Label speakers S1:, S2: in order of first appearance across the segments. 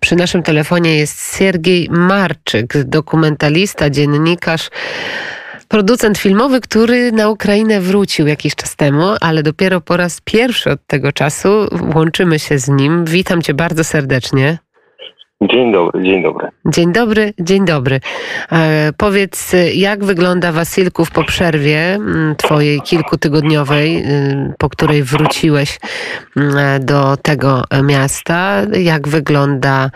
S1: Przy naszym telefonie jest Siergiej Marczyk, dokumentalista, dziennikarz, producent filmowy, który na Ukrainę wrócił jakiś czas temu, ale dopiero po raz pierwszy od tego czasu łączymy się z nim. Witam cię bardzo serdecznie.
S2: Dzień dobry, dzień dobry.
S1: Dzień dobry, dzień dobry. E, powiedz, jak wygląda Wasylków po przerwie mm, twojej kilkutygodniowej, y, po której wróciłeś mm, do tego miasta? Jak wygląda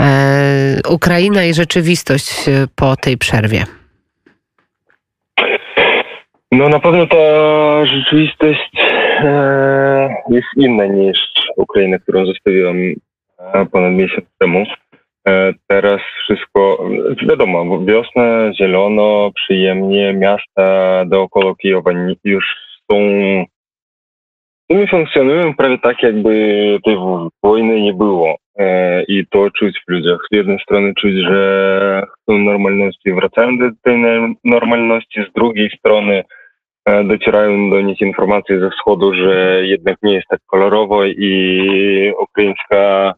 S1: e, Ukraina i rzeczywistość y, po tej przerwie?
S2: No na pewno ta rzeczywistość e, jest inna niż Ukraina, którą zostawiłem ponad miesiąc temu. E, teraz wszystko, wiadomo, wiosna, zielono, przyjemnie, miasta dookoła Kijowa już są, my funkcjonują prawie tak, jakby tej wojny nie było. E, I to czuć w ludziach. Z jednej strony czuć, że chcą normalności, wracają do tej normalności, z drugiej strony e, docierają do nich informacje ze wschodu, że jednak nie jest tak kolorowo i ukraińska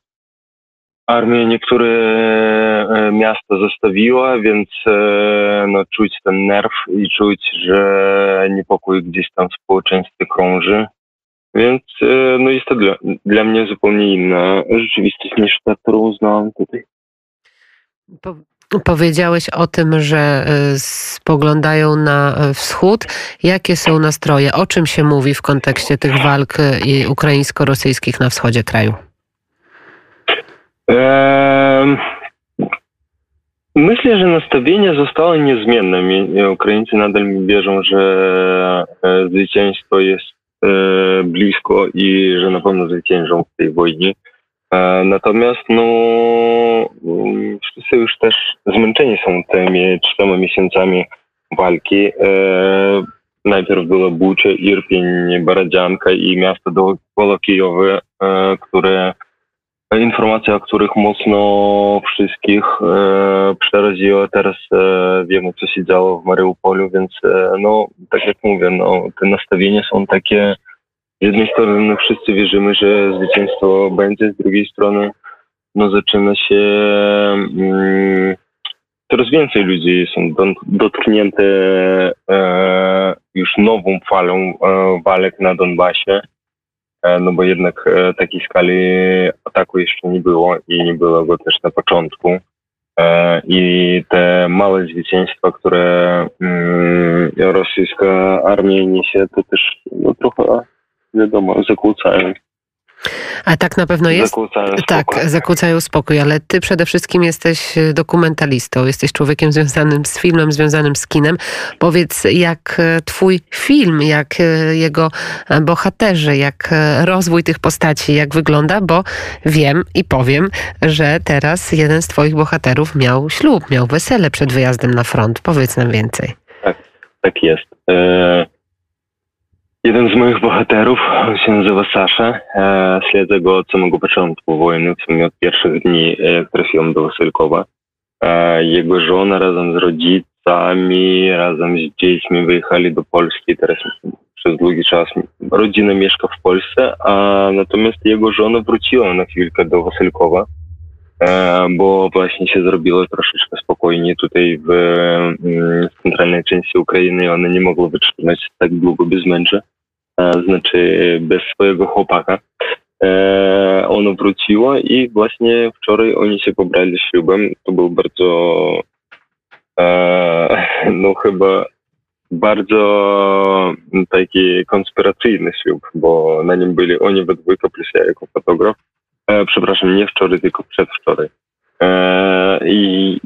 S2: armia niektóre e, miasta zostawiła, więc e, no, czuć ten nerw i czuć, że niepokój gdzieś tam w społeczeństwie krąży. Więc e, no, jest to dla, dla mnie zupełnie inna rzeczywistość niż ta, którą znałam tutaj.
S1: Po, powiedziałeś o tym, że spoglądają na wschód. Jakie są nastroje? O czym się mówi w kontekście tych walk ukraińsko-rosyjskich na wschodzie kraju?
S2: Myślę, że nastawienie zostało niezmienne. Ukraińcy nadal wierzą, że e, zwycięstwo jest e, blisko i że na pewno zwyciężą w tej wojnie. E, natomiast no, mm, wszyscy już też zmęczeni są tymi czterema miesiącami walki. Najpierw było Bucze, Irpień, Baradzianka i miasto dookoła Kijowy, które informacja, o których mocno wszystkich e, przeraziła. Teraz e, wiemy, co się działo w Mariupolu, więc e, no, tak jak mówię, no, te nastawienia są takie, z jednej strony wszyscy wierzymy, że zwycięstwo będzie, z drugiej strony no, zaczyna się mm, coraz więcej ludzi są dotknięte e, już nową falą e, walek na Donbasie. E, no bo jednak e, takiej skali ataku jeszcze nie było i nie było go też na początku. E, I te małe zwycięstwa, które mm, rosyjska armia niesie, to też no, trochę, wiadomo, zakłócają
S1: a tak na pewno jest.
S2: Zakłócają
S1: tak, zakłócają spokój, ale ty przede wszystkim jesteś e, dokumentalistą, jesteś człowiekiem związanym z filmem, związanym z kinem. Powiedz, jak e, twój film, jak e, jego bohaterzy, jak rozwój tych postaci, jak wygląda, bo wiem i powiem, że teraz jeden z twoich bohaterów miał ślub, miał wesele przed wyjazdem na front. Powiedz nam więcej.
S2: Tak, tak jest. Jeden z moich bohaterów się nazywa Sasza. E, śledzę go od samego początku wojny, w sumie od pierwszych dni, jak trafiłem do Wasylkowa. E, jego żona razem z rodzicami, razem z dziećmi wyjechali do Polski. Teraz przez długi czas rodzina mieszka w Polsce, a natomiast jego żona wróciła na chwilkę do Wasylkowa, e, bo właśnie się zrobiło troszeczkę spokojniej tutaj w, mm, w centralnej części Ukrainy. Ona nie mogła wytrzymać tak długo bez męża. E, znaczy bez swojego chłopaka. E, ono wróciło i właśnie wczoraj oni się pobrali ślubem. To był bardzo, no chyba bardzo taki konspiracyjny ślub, bo na nim byli oni we dwójkę plus ja jako fotograf. E, przepraszam, nie wczoraj, tylko przedwczoraj. E, I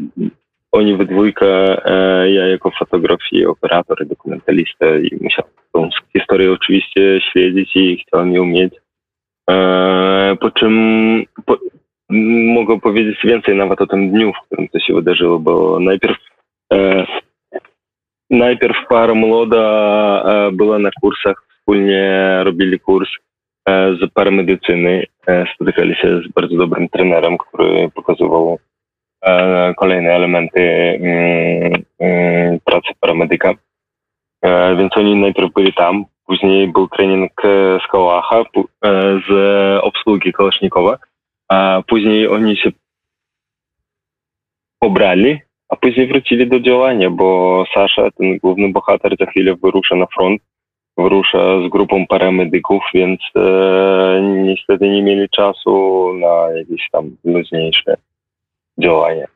S2: oni we dwójkę, e, ja jako fotograf i operator, i dokumentalista i musiałem tą historię oczywiście śledzić i chciałem ją mieć. E, po czym po, mogę powiedzieć więcej nawet o tym dniu, w którym to się wydarzyło, bo najpierw e, najpierw para młoda e, była na kursach, wspólnie robili kurs z paramedycyny. E, spotykali się z bardzo dobrym trenerem, który pokazywał e, kolejne elementy mm, mm, pracy paramedyka. E, więc oni najpierw byli tam, później był trening z Kołacha, e, z obsługi Kołasznikowa, a później oni się pobrali, a później wrócili do działania, bo Sasza, ten główny bohater, za chwilę wyrusza na front, wyrusza z grupą paramedyków, więc e, niestety nie mieli czasu na jakieś tam luźniejsze działania.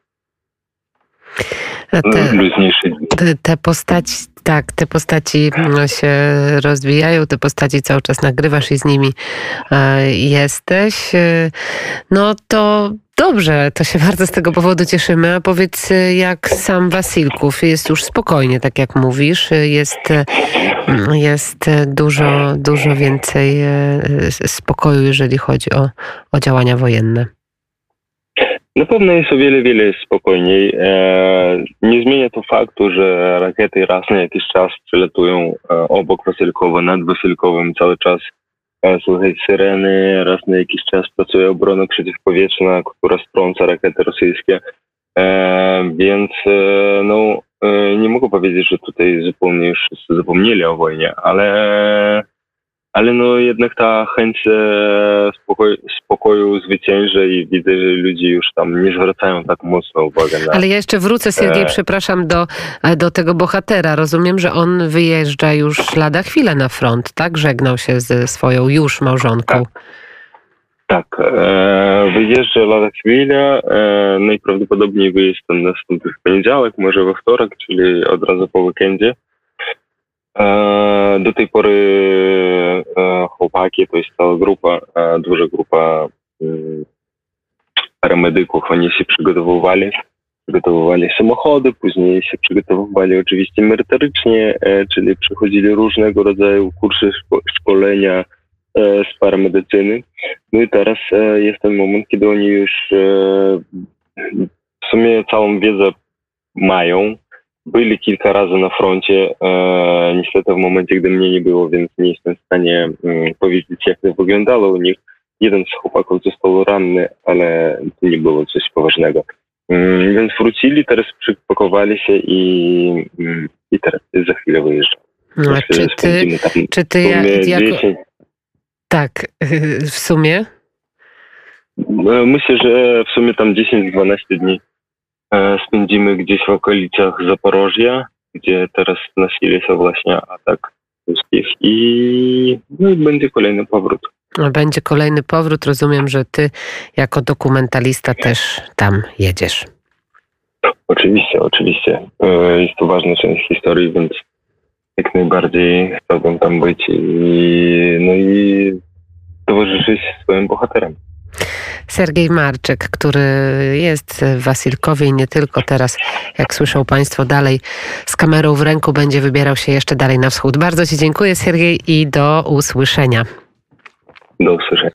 S1: Te,
S2: Luźniejsze
S1: te, te postaci, tak, te postaci no, się rozwijają, te postaci cały czas nagrywasz i z nimi e, jesteś. E, No to dobrze, to się bardzo z tego powodu cieszymy. A powiedz, e, jak sam Wasilków? Jest już spokojnie, tak jak mówisz. Jest, e, jest dużo, dużo więcej s- spokoju, jeżeli chodzi o, o działania wojenne.
S2: Na pewno jest o wiele, wiele spokojniej. E, nie zmienia to faktu, że rakiety raz na jakiś czas przelatują e, obok Wasylkowa, nad Wasylkowem cały czas. Słychać syreny, raz na jakiś czas pracuje obrona przeciwpowietrzna, która strąca rakiety rosyjskie. E, więc e, no, e, nie mogę powiedzieć, że tutaj zupełnie już zapomnieli o wojnie, ale ale no jednak ta chęć e, spokoju, spokoju zwycięży i widzę, że ludzie już tam nie zwracają tak mocno uwagi na...
S1: Ale ja jeszcze wrócę, Siergiej,
S2: E.
S1: przepraszam, do, do tego bohatera. Rozumiem, że on wyjeżdża już lada chwilę na front, tak? Żegnał się ze swoją już małżonką.
S2: Tak, e, wyjeżdża lada chwila, e, najprawdopodobniej wyjazd ten nastąpi w poniedziałek, może we wtorek, czyli od razu po weekendzie. E, do tej pory e, chłopaki, to jest cała grupa, e, duża grupa mm, paramedyków, oni się przygotowywali, przygotowywali samochody, później się przygotowywali oczywiście merytorycznie, czyli przechodzili różnego rodzaju kursy szko- szkolenia z paramedycyny. No i teraz jest ten moment, kiedy oni już w sumie całą wiedzę mają. Byli kilka razy na froncie. E, niestety w momencie, gdy mnie nie było, więc nie jestem w stanie mm, powiedzieć, jak to wyglądało u nich. Jeden z chłopaków został ranny, ale to nie było coś poważnego. Mm, więc wrócili, teraz przypakowali się i, mm, i teraz za chwilę wyjeżdżam.
S1: A
S2: Myślę,
S1: czy ty,
S2: tam
S1: czy ty ja-
S2: sumie
S1: jako,
S2: 10,
S1: tak, w sumie?
S2: E, Myślę, że w sumie tam 10-12 dni spędzimy gdzieś w okolicach Zaporożia, gdzie teraz nasili się właśnie atak ruskich i, no i będzie kolejny powrót.
S1: Będzie kolejny powrót. Rozumiem, że ty jako dokumentalista też tam jedziesz.
S2: Oczywiście, oczywiście. E, Jest to ważna część historii, więc jak najbardziej chciałbym tam być i, no i towarzyszyć swoim bohaterem.
S1: Sergiej Marczyk, który jest w Wasilkowie i nie tylko teraz, jak słyszą Państwo, dalej z kamerą w ręku będzie wybierał się jeszcze dalej na wschód. Bardzo Ci dziękuję, Sergiej, i do usłyszenia.
S2: Do usłyszenia.